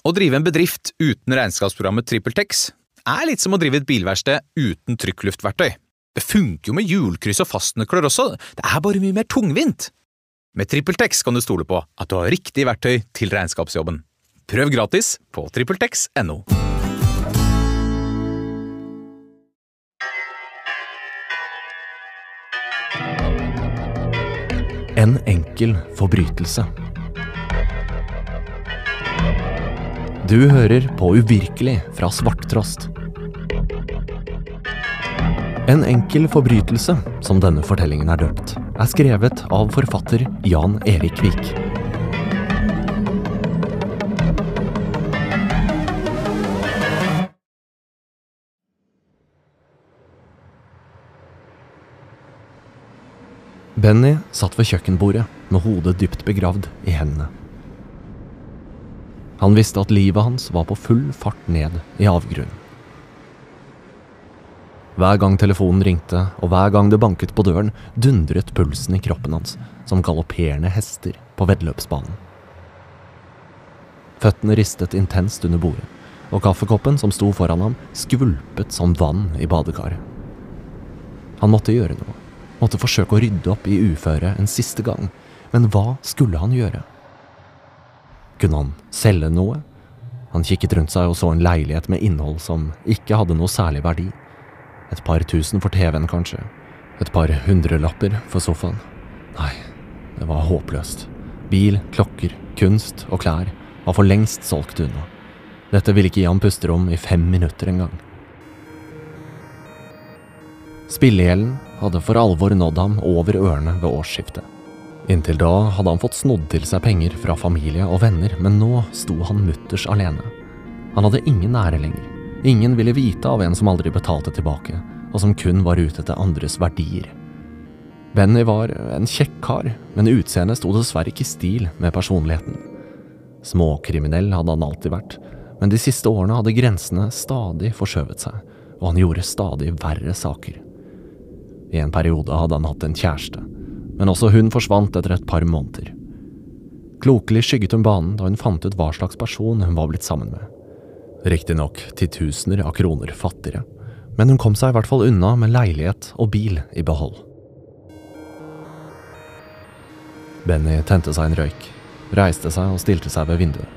Å drive en bedrift uten regnskapsprogrammet TrippelTex er litt som å drive et bilverksted uten trykkluftverktøy. Det funker jo med hjulkryss og fastnøkler også, det er bare mye mer tungvint. Med TrippelTex kan du stole på at du har riktig verktøy til regnskapsjobben. Prøv gratis på TrippelTex.no. En enkel forbrytelse. Du hører på Uvirkelig fra Svarttrost. En enkel forbrytelse, som denne fortellingen er døpt, er skrevet av forfatter Jan Erik Vik. Benny satt ved kjøkkenbordet med hodet dypt begravd i hendene. Han visste at livet hans var på full fart ned i avgrunnen. Hver gang telefonen ringte, og hver gang det banket på døren, dundret pulsen i kroppen hans som galopperende hester på veddeløpsbanen. Føttene ristet intenst under bordet, og kaffekoppen som sto foran ham, skvulpet som vann i badekaret. Han måtte gjøre noe måtte forsøke å rydde opp i uføret en siste gang, men hva skulle han gjøre? Kunne han selge noe? Han kikket rundt seg og så en leilighet med innhold som ikke hadde noe særlig verdi. Et par tusen for TV-en, kanskje. Et par hundrelapper for sofaen. Nei, det var håpløst. Bil, klokker, kunst og klær var for lengst solgt unna. Dette ville ikke gi ham pusterom i fem minutter engang. Spillegjelden hadde for alvor nådd ham over ørene ved årsskiftet. Inntil da hadde han fått snodd til seg penger fra familie og venner, men nå sto han mutters alene. Han hadde ingen ære lenger. Ingen ville vite av en som aldri betalte tilbake, og som kun var ute etter andres verdier. Benny var en kjekk kar, men utseendet sto dessverre ikke i stil med personligheten. Småkriminell hadde han alltid vært, men de siste årene hadde grensene stadig forskjøvet seg, og han gjorde stadig verre saker. I en periode hadde han hatt en kjæreste, men også hun forsvant etter et par måneder. Klokelig skygget hun banen da hun fant ut hva slags person hun var blitt sammen med. Riktignok titusener av kroner fattigere, men hun kom seg i hvert fall unna med leilighet og bil i behold. Benny tente seg en røyk, reiste seg og stilte seg ved vinduet.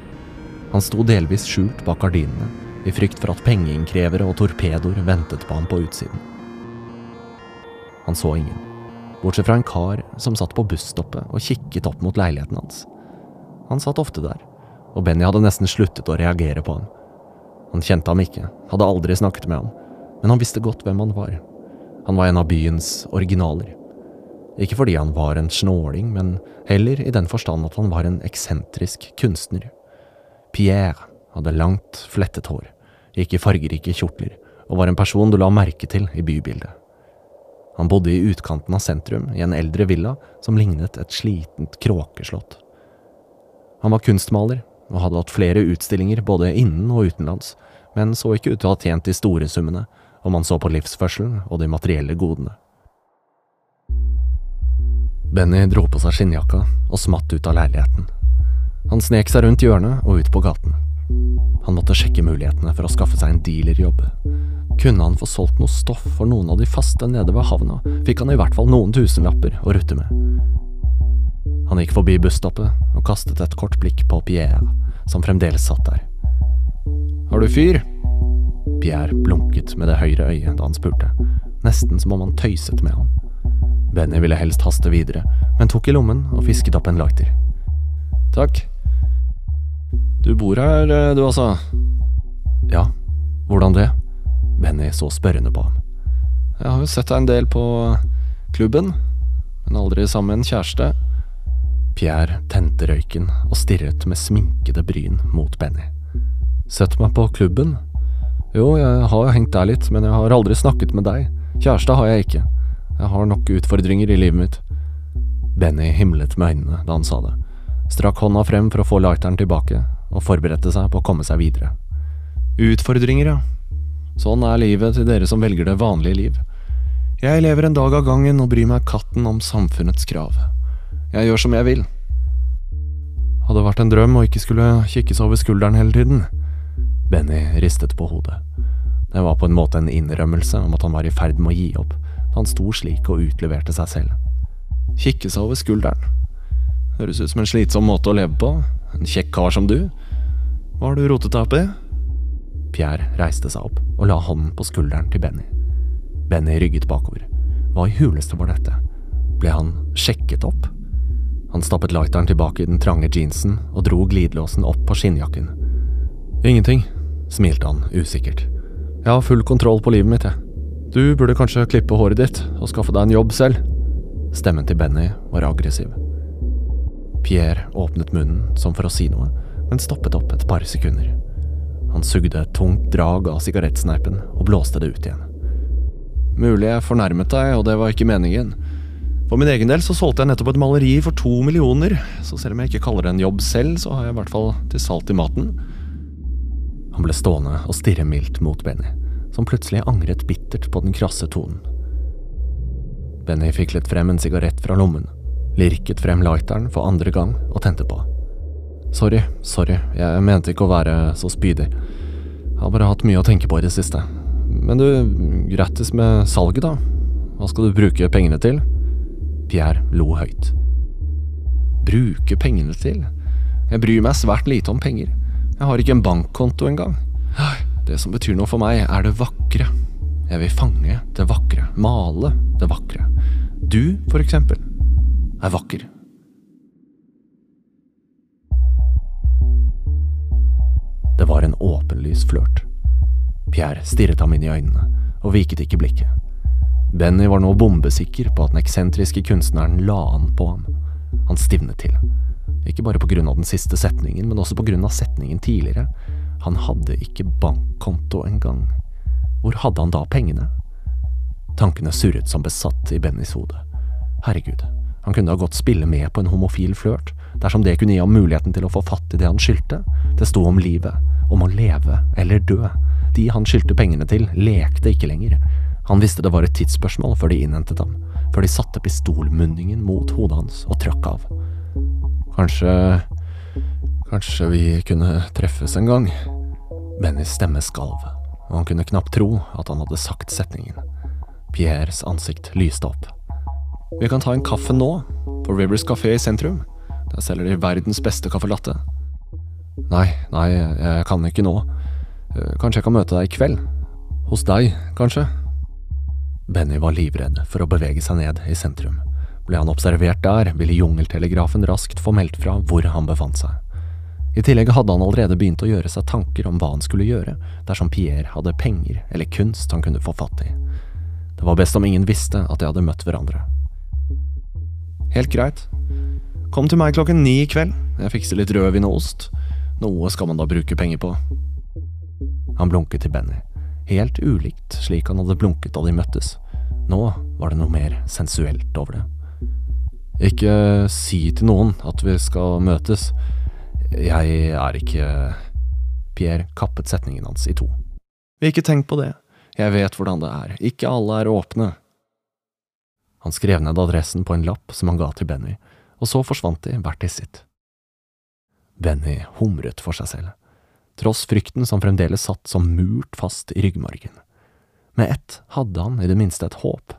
Han sto delvis skjult bak gardinene, i frykt for at pengeinnkrevere og torpedoer ventet på ham på utsiden. Han så ingen, bortsett fra en kar som satt på busstoppet og kikket opp mot leiligheten hans. Han satt ofte der, og Benny hadde nesten sluttet å reagere på ham. Han kjente ham ikke, hadde aldri snakket med ham, men han visste godt hvem han var. Han var en av byens originaler. Ikke fordi han var en snåling, men heller i den forstand at han var en eksentrisk kunstner. Pierre hadde langt, flettet hår, gikk i fargerike kjortler, og var en person du la merke til i bybildet. Han bodde i utkanten av sentrum, i en eldre villa som lignet et slitent kråkeslott. Han var kunstmaler, og hadde hatt flere utstillinger både innen og utenlands, men så ikke ut til å ha tjent de store summene, om man så på livsførselen og de materielle godene. Benny dro på seg skinnjakka og smatt ut av leiligheten. Han snek seg rundt hjørnet og ut på gaten. Han måtte sjekke mulighetene for å skaffe seg en dealerjobb. Kunne han få solgt noe stoff for noen av de faste nede ved havna, fikk han i hvert fall noen tusenlapper å rutte med. Han gikk forbi busstoppet og kastet et kort blikk på Pierre, som fremdeles satt der. Har du fyr? Pierre blunket med det høyre øyet da han spurte, nesten som om han tøyset med ham. Benny ville helst haste videre, men tok i lommen og fisket opp en lighter. Takk. Du bor her, eh, du altså? Ja, hvordan det? Benny så spørrende på ham. Jeg har jo sett deg en del på klubben, men aldri sammen med en kjæreste. Pierre tente røyken og stirret med sminkede bryn mot Benny. Sett meg på klubben? Jo, jeg har jo hengt der litt, men jeg har aldri snakket med deg. Kjæreste har jeg ikke. Jeg har nok utfordringer i livet mitt. Benny himlet med øynene da han sa det, strakk hånda frem for å få lighteren tilbake, og forberedte seg på å komme seg videre. Utfordringer, ja. Sånn er livet til dere som velger det vanlige liv. Jeg lever en dag av gangen og bryr meg katten om samfunnets krav. Jeg gjør som jeg vil. Hadde vært en drøm å ikke skulle kikkes over skulderen hele tiden. Benny ristet på hodet. Det var på en måte en innrømmelse om at han var i ferd med å gi opp, da han sto slik og utleverte seg selv. Kikke seg over skulderen. Høres ut som en slitsom måte å leve på. En kjekk kar som du. Hva har du rotet deg opp i? Pierre reiste seg opp og la hånden på skulderen til Benny. Benny rygget bakover. Hva i huleste var dette? Ble han sjekket opp? Han stappet lighteren tilbake i den trange jeansen og dro glidelåsen opp på skinnjakken. Ingenting, smilte han usikkert. Jeg har full kontroll på livet mitt, jeg. Du burde kanskje klippe håret ditt og skaffe deg en jobb selv. Stemmen til Benny var aggressiv. Pierre åpnet munnen som for å si noe, men stoppet opp et par sekunder. Han sugde et tungt drag av sigarettsneipen og blåste det ut igjen. Mulig jeg fornærmet deg, og det var ikke meningen. For min egen del så solgte jeg nettopp et maleri for to millioner, så selv om jeg ikke kaller det en jobb selv, så har jeg i hvert fall til salt i maten. Han ble stående og stirre mildt mot Benny, som plutselig angret bittert på den krasse tonen. Benny fiklet frem en sigarett fra lommen, lirket frem lighteren for andre gang og tente på. Sorry, sorry, jeg mente ikke å være så spydig. Jeg har bare hatt mye å tenke på i det siste. Men du, grattis med salget, da. Hva skal du bruke pengene til? Pierre lo høyt. Bruke pengene til? Jeg bryr meg svært lite om penger. Jeg har ikke en bankkonto engang. Det som betyr noe for meg, er det vakre. Jeg vil fange det vakre, male det vakre. Du, for eksempel, er vakker. En flørt. Pierre stirret ham inn i øynene, og viket ikke blikket. Benny var nå bombesikker på at den eksentriske kunstneren la an på ham. Han stivnet til. Ikke bare på grunn av den siste setningen, men også på grunn av setningen tidligere. Han hadde ikke bankkonto engang. Hvor hadde han da pengene? Tankene surret som besatt i Bennys hode. Herregud, han kunne da godt spille med på en homofil flørt, dersom det kunne gi ham muligheten til å få fatt i det han skyldte. Det sto om livet, om å leve eller dø. De han skyldte pengene til, lekte ikke lenger. Han visste det var et tidsspørsmål før de innhentet ham, før de satte pistolmunningen mot hodet hans og trakk av. Kanskje… kanskje vi kunne treffes en gang? Bennys stemme skalv, og han kunne knapt tro at han hadde sagt setningen. Pierres ansikt lyste opp. Vi kan ta en kaffe nå, på Rivers kafé i sentrum. Der selger de verdens beste caffè latte. Nei, nei, jeg kan ikke nå. Kanskje jeg kan møte deg i kveld? Hos deg, kanskje? Benny var livredd for å bevege seg ned i sentrum. Ble han observert der, ville jungeltelegrafen raskt få meldt fra hvor han befant seg. I tillegg hadde han allerede begynt å gjøre seg tanker om hva han skulle gjøre dersom Pierre hadde penger eller kunst han kunne få fatt i. Det var best om ingen visste at de hadde møtt hverandre. Helt greit. Kom til meg klokken ni i kveld. Jeg fikser litt rødvin og ost. Noe skal man da bruke penger på. Han blunket til Benny, helt ulikt slik han hadde blunket da de møttes. Nå var det noe mer sensuelt over det. Ikke si til noen at vi skal møtes. Jeg er ikke Pierre kappet setningen hans i to. Vi ikke tenk på det. Jeg vet hvordan det er. Ikke alle er åpne. Han skrev ned adressen på en lapp som han ga til Benny, og så forsvant de hvert til sitt. Benny humret for seg selv, tross frykten som fremdeles satt som murt fast i ryggmargen. Med ett hadde han i det minste et håp,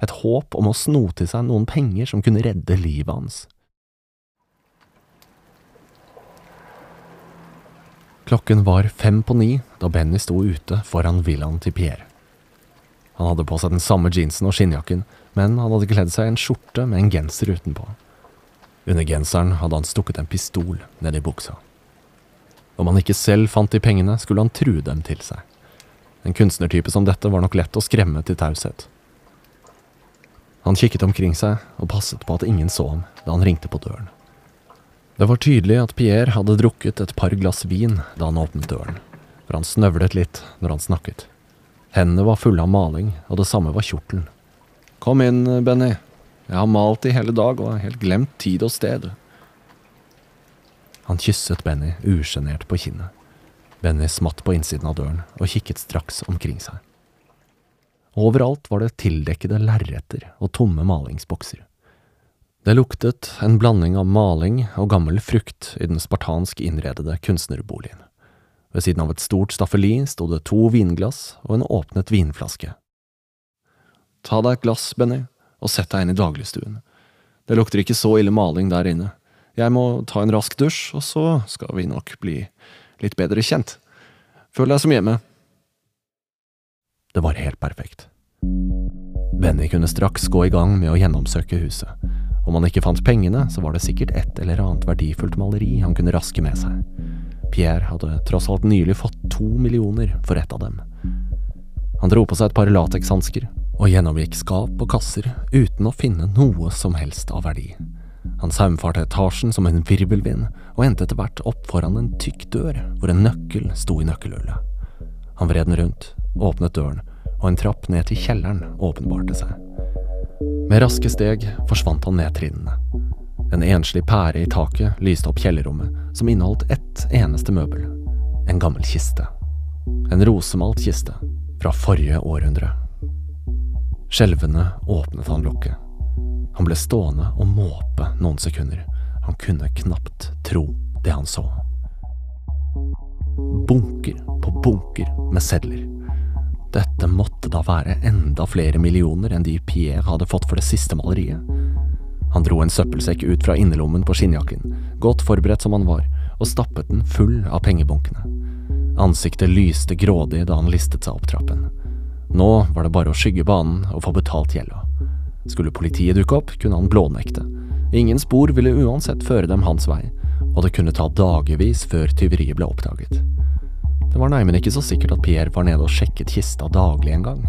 et håp om å sno til seg noen penger som kunne redde livet hans. Klokken var fem på ni da Benny sto ute foran villaen til Pierre. Han hadde på seg den samme jeansen og skinnjakken, men han hadde kledd seg i en skjorte med en genser utenpå. Under genseren hadde han stukket en pistol ned i buksa. Om han ikke selv fant de pengene, skulle han true dem til seg. En kunstnertype som dette var nok lett å skremme til taushet. Han kikket omkring seg og passet på at ingen så ham da han ringte på døren. Det var tydelig at Pierre hadde drukket et par glass vin da han åpnet døren, for han snøvlet litt når han snakket. Hendene var fulle av maling, og det samme var kjortelen. Kom inn, Benny. Jeg har malt i hele dag og helt glemt tid og sted. Han kysset Benny usjenert på kinnet. Benny smatt på innsiden av døren og kikket straks omkring seg. Overalt var det tildekkede lerreter og tomme malingsbokser. Det luktet en blanding av maling og gammel frukt i den spartansk innredede kunstnerboligen. Ved siden av et stort staffeli sto det to vinglass og en åpnet vinflaske. Ta deg et glass, Benny, og sett deg inn i dagligstuen. Det lukter ikke så ille maling der inne. Jeg må ta en rask dusj, og så skal vi nok bli litt bedre kjent. Føl deg som hjemme. Det var helt perfekt. Benny kunne straks gå i gang med å gjennomsøke huset. Om han ikke fant pengene, så var det sikkert et eller annet verdifullt maleri han kunne raske med seg. Pierre hadde tross alt nylig fått to millioner for ett av dem. Han dro på seg et par latekshansker og gjennomgikk skap og kasser uten å finne noe som helst av verdi. Han saumfarte etasjen som en virvelvind, og endte etter hvert opp foran en tykk dør hvor en nøkkel sto i nøkkelhullet. Han vred den rundt, åpnet døren, og en trapp ned til kjelleren åpenbarte seg. Med raske steg forsvant han ned trinnene. En enslig pære i taket lyste opp kjellerrommet, som inneholdt ett eneste møbel. En gammel kiste. En rosemalt kiste, fra forrige århundre. Skjelvende åpnet han lokket. Han ble stående og måpe noen sekunder. Han kunne knapt tro det han så. Bunker på bunker med sedler. Dette måtte da være enda flere millioner enn de Pierre hadde fått for det siste maleriet. Han dro en søppelsekk ut fra innerlommen på skinnjakken, godt forberedt som han var, og stappet den full av pengebunkene. Ansiktet lyste grådig da han listet seg opp trappen. Nå var det bare å skygge banen og få betalt gjelda. Skulle politiet dukke opp, kunne han blånekte. Ingen spor ville uansett føre dem hans vei, og det kunne ta dagevis før tyveriet ble oppdaget. Det var neimen ikke så sikkert at Pierre var nede og sjekket kista daglig en gang.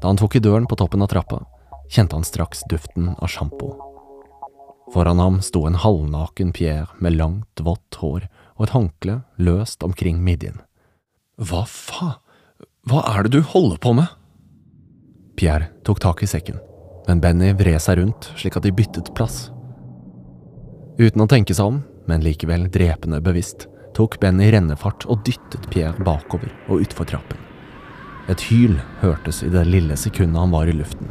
Da han tok i døren på toppen av trappa, kjente han straks duften av sjampo. Foran ham sto en halvnaken Pierre med langt, vått hår og et håndkle løst omkring midjen. Hva faen, hva er det du holder på med? Pierre tok tak i sekken, men Benny vred seg rundt slik at de byttet plass. Uten å tenke seg om, men likevel drepende bevisst, tok Benny rennefart og dyttet Pierre bakover og utfor trappen. Et hyl hørtes i det lille sekundet han var i luften,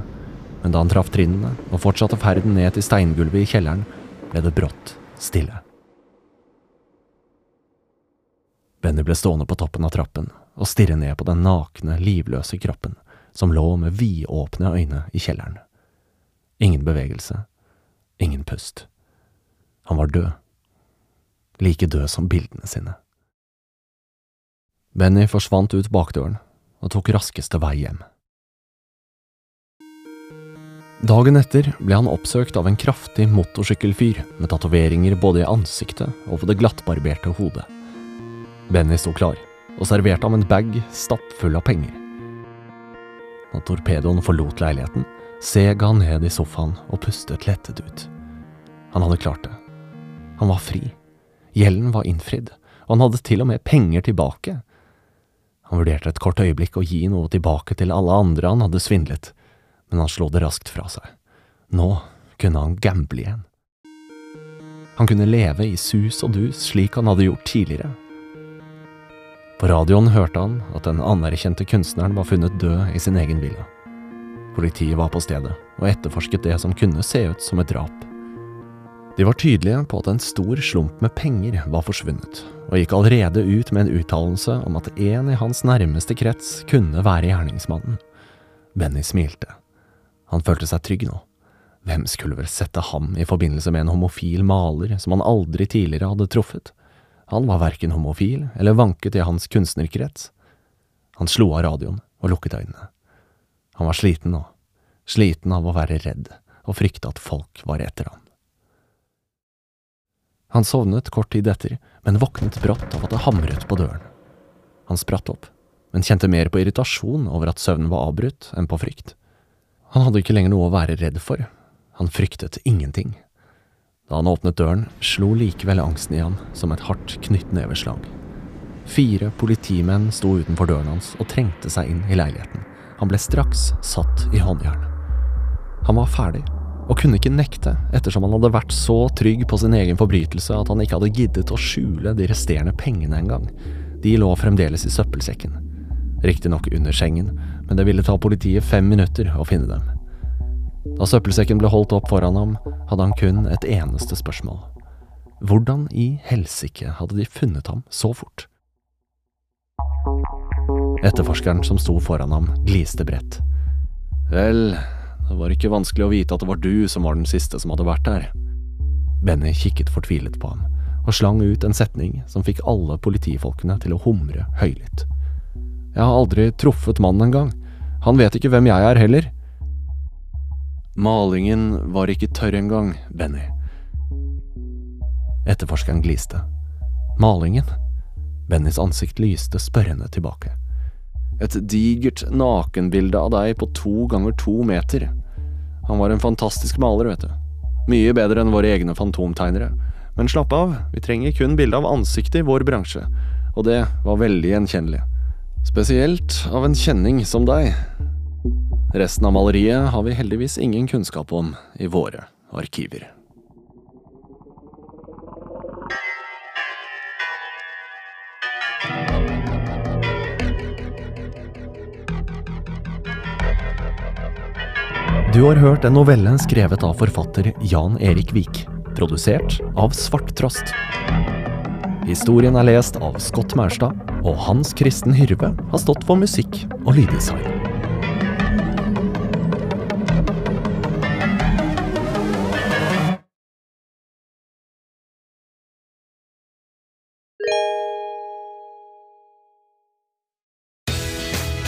men da han traff trinnene og fortsatte ferden ned til steingulvet i kjelleren, ble det brått stille. Benny ble stående på toppen av trappen og stirre ned på den nakne, livløse kroppen som lå med vidåpne øyne i kjelleren. Ingen bevegelse, ingen pust. Han var død. Like død som bildene sine. Benny forsvant ut bakdøren og tok raskeste vei hjem. Dagen etter ble han oppsøkt av en kraftig motorsykkelfyr med tatoveringer både i ansiktet og på det glattbarberte hodet. Benny sto klar og serverte ham en bag stappfull av penger. Da torpedoen forlot leiligheten, seg han ned i sofaen og pustet lettet ut. Han hadde klart det. Han var fri. Gjelden var innfridd, og han hadde til og med penger tilbake. Han vurderte et kort øyeblikk å gi noe tilbake til alle andre han hadde svindlet, men han slo det raskt fra seg. Nå kunne han gamble igjen. Han kunne leve i sus og dus slik han hadde gjort tidligere. På radioen hørte han at den anerkjente kunstneren var funnet død i sin egen villa. Politiet var på stedet og etterforsket det som kunne se ut som et drap. De var tydelige på at en stor slump med penger var forsvunnet, og gikk allerede ut med en uttalelse om at en i hans nærmeste krets kunne være gjerningsmannen. Benny smilte. Han følte seg trygg nå. Hvem skulle vel sette ham i forbindelse med en homofil maler som han aldri tidligere hadde truffet? Han var verken homofil eller vanket i hans kunstnerkrets. Han slo av radioen og lukket øynene. Han var sliten nå, sliten av å være redd og frykte at folk var etter ham. Han sovnet kort tid etter, men våknet brått av at det hamret på døren. Han spratt opp, men kjente mer på irritasjon over at søvnen var avbrutt, enn på frykt. Han hadde ikke lenger noe å være redd for, han fryktet ingenting. Da han åpnet døren, slo likevel angsten i ham som et hardt knyttneveslag. Fire politimenn sto utenfor døren hans og trengte seg inn i leiligheten. Han ble straks satt i håndjern. Han var ferdig, og kunne ikke nekte, ettersom han hadde vært så trygg på sin egen forbrytelse at han ikke hadde giddet å skjule de resterende pengene engang. De lå fremdeles i søppelsekken. Riktignok under sengen, men det ville ta politiet fem minutter å finne dem. Da søppelsekken ble holdt opp foran ham, hadde han kun et eneste spørsmål. Hvordan i helsike hadde de funnet ham så fort? Etterforskeren som sto foran ham, gliste bredt. Vel, det var ikke vanskelig å vite at det var du som var den siste som hadde vært der. Benny kikket fortvilet på ham, og slang ut en setning som fikk alle politifolkene til å humre høylytt. Jeg har aldri truffet mannen engang. Han vet ikke hvem jeg er heller. Malingen var ikke tørr engang, Benny. Etterforskeren gliste. Malingen? Bennys ansikt lyste spørrende tilbake. Et digert nakenbilde av deg på to ganger to meter. Han var en fantastisk maler, vet du. Mye bedre enn våre egne fantomtegnere. Men slapp av, vi trenger kun bilde av ansiktet i vår bransje, og det var veldig gjenkjennelig. Spesielt av en kjenning som deg. Resten av maleriet har vi heldigvis ingen kunnskap om i våre arkiver. Du har hørt en novelle skrevet av forfatter Jan Erik Vik, produsert av Svarttrost. Historien er lest av Scott Maurstad, og Hans Kristen Hyrve har stått for musikk og lyddesign.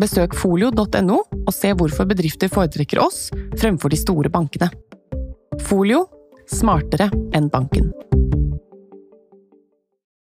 Besøk folio.no og se hvorfor bedrifter foretrekker oss fremfor de store bankene. Folio smartere enn banken.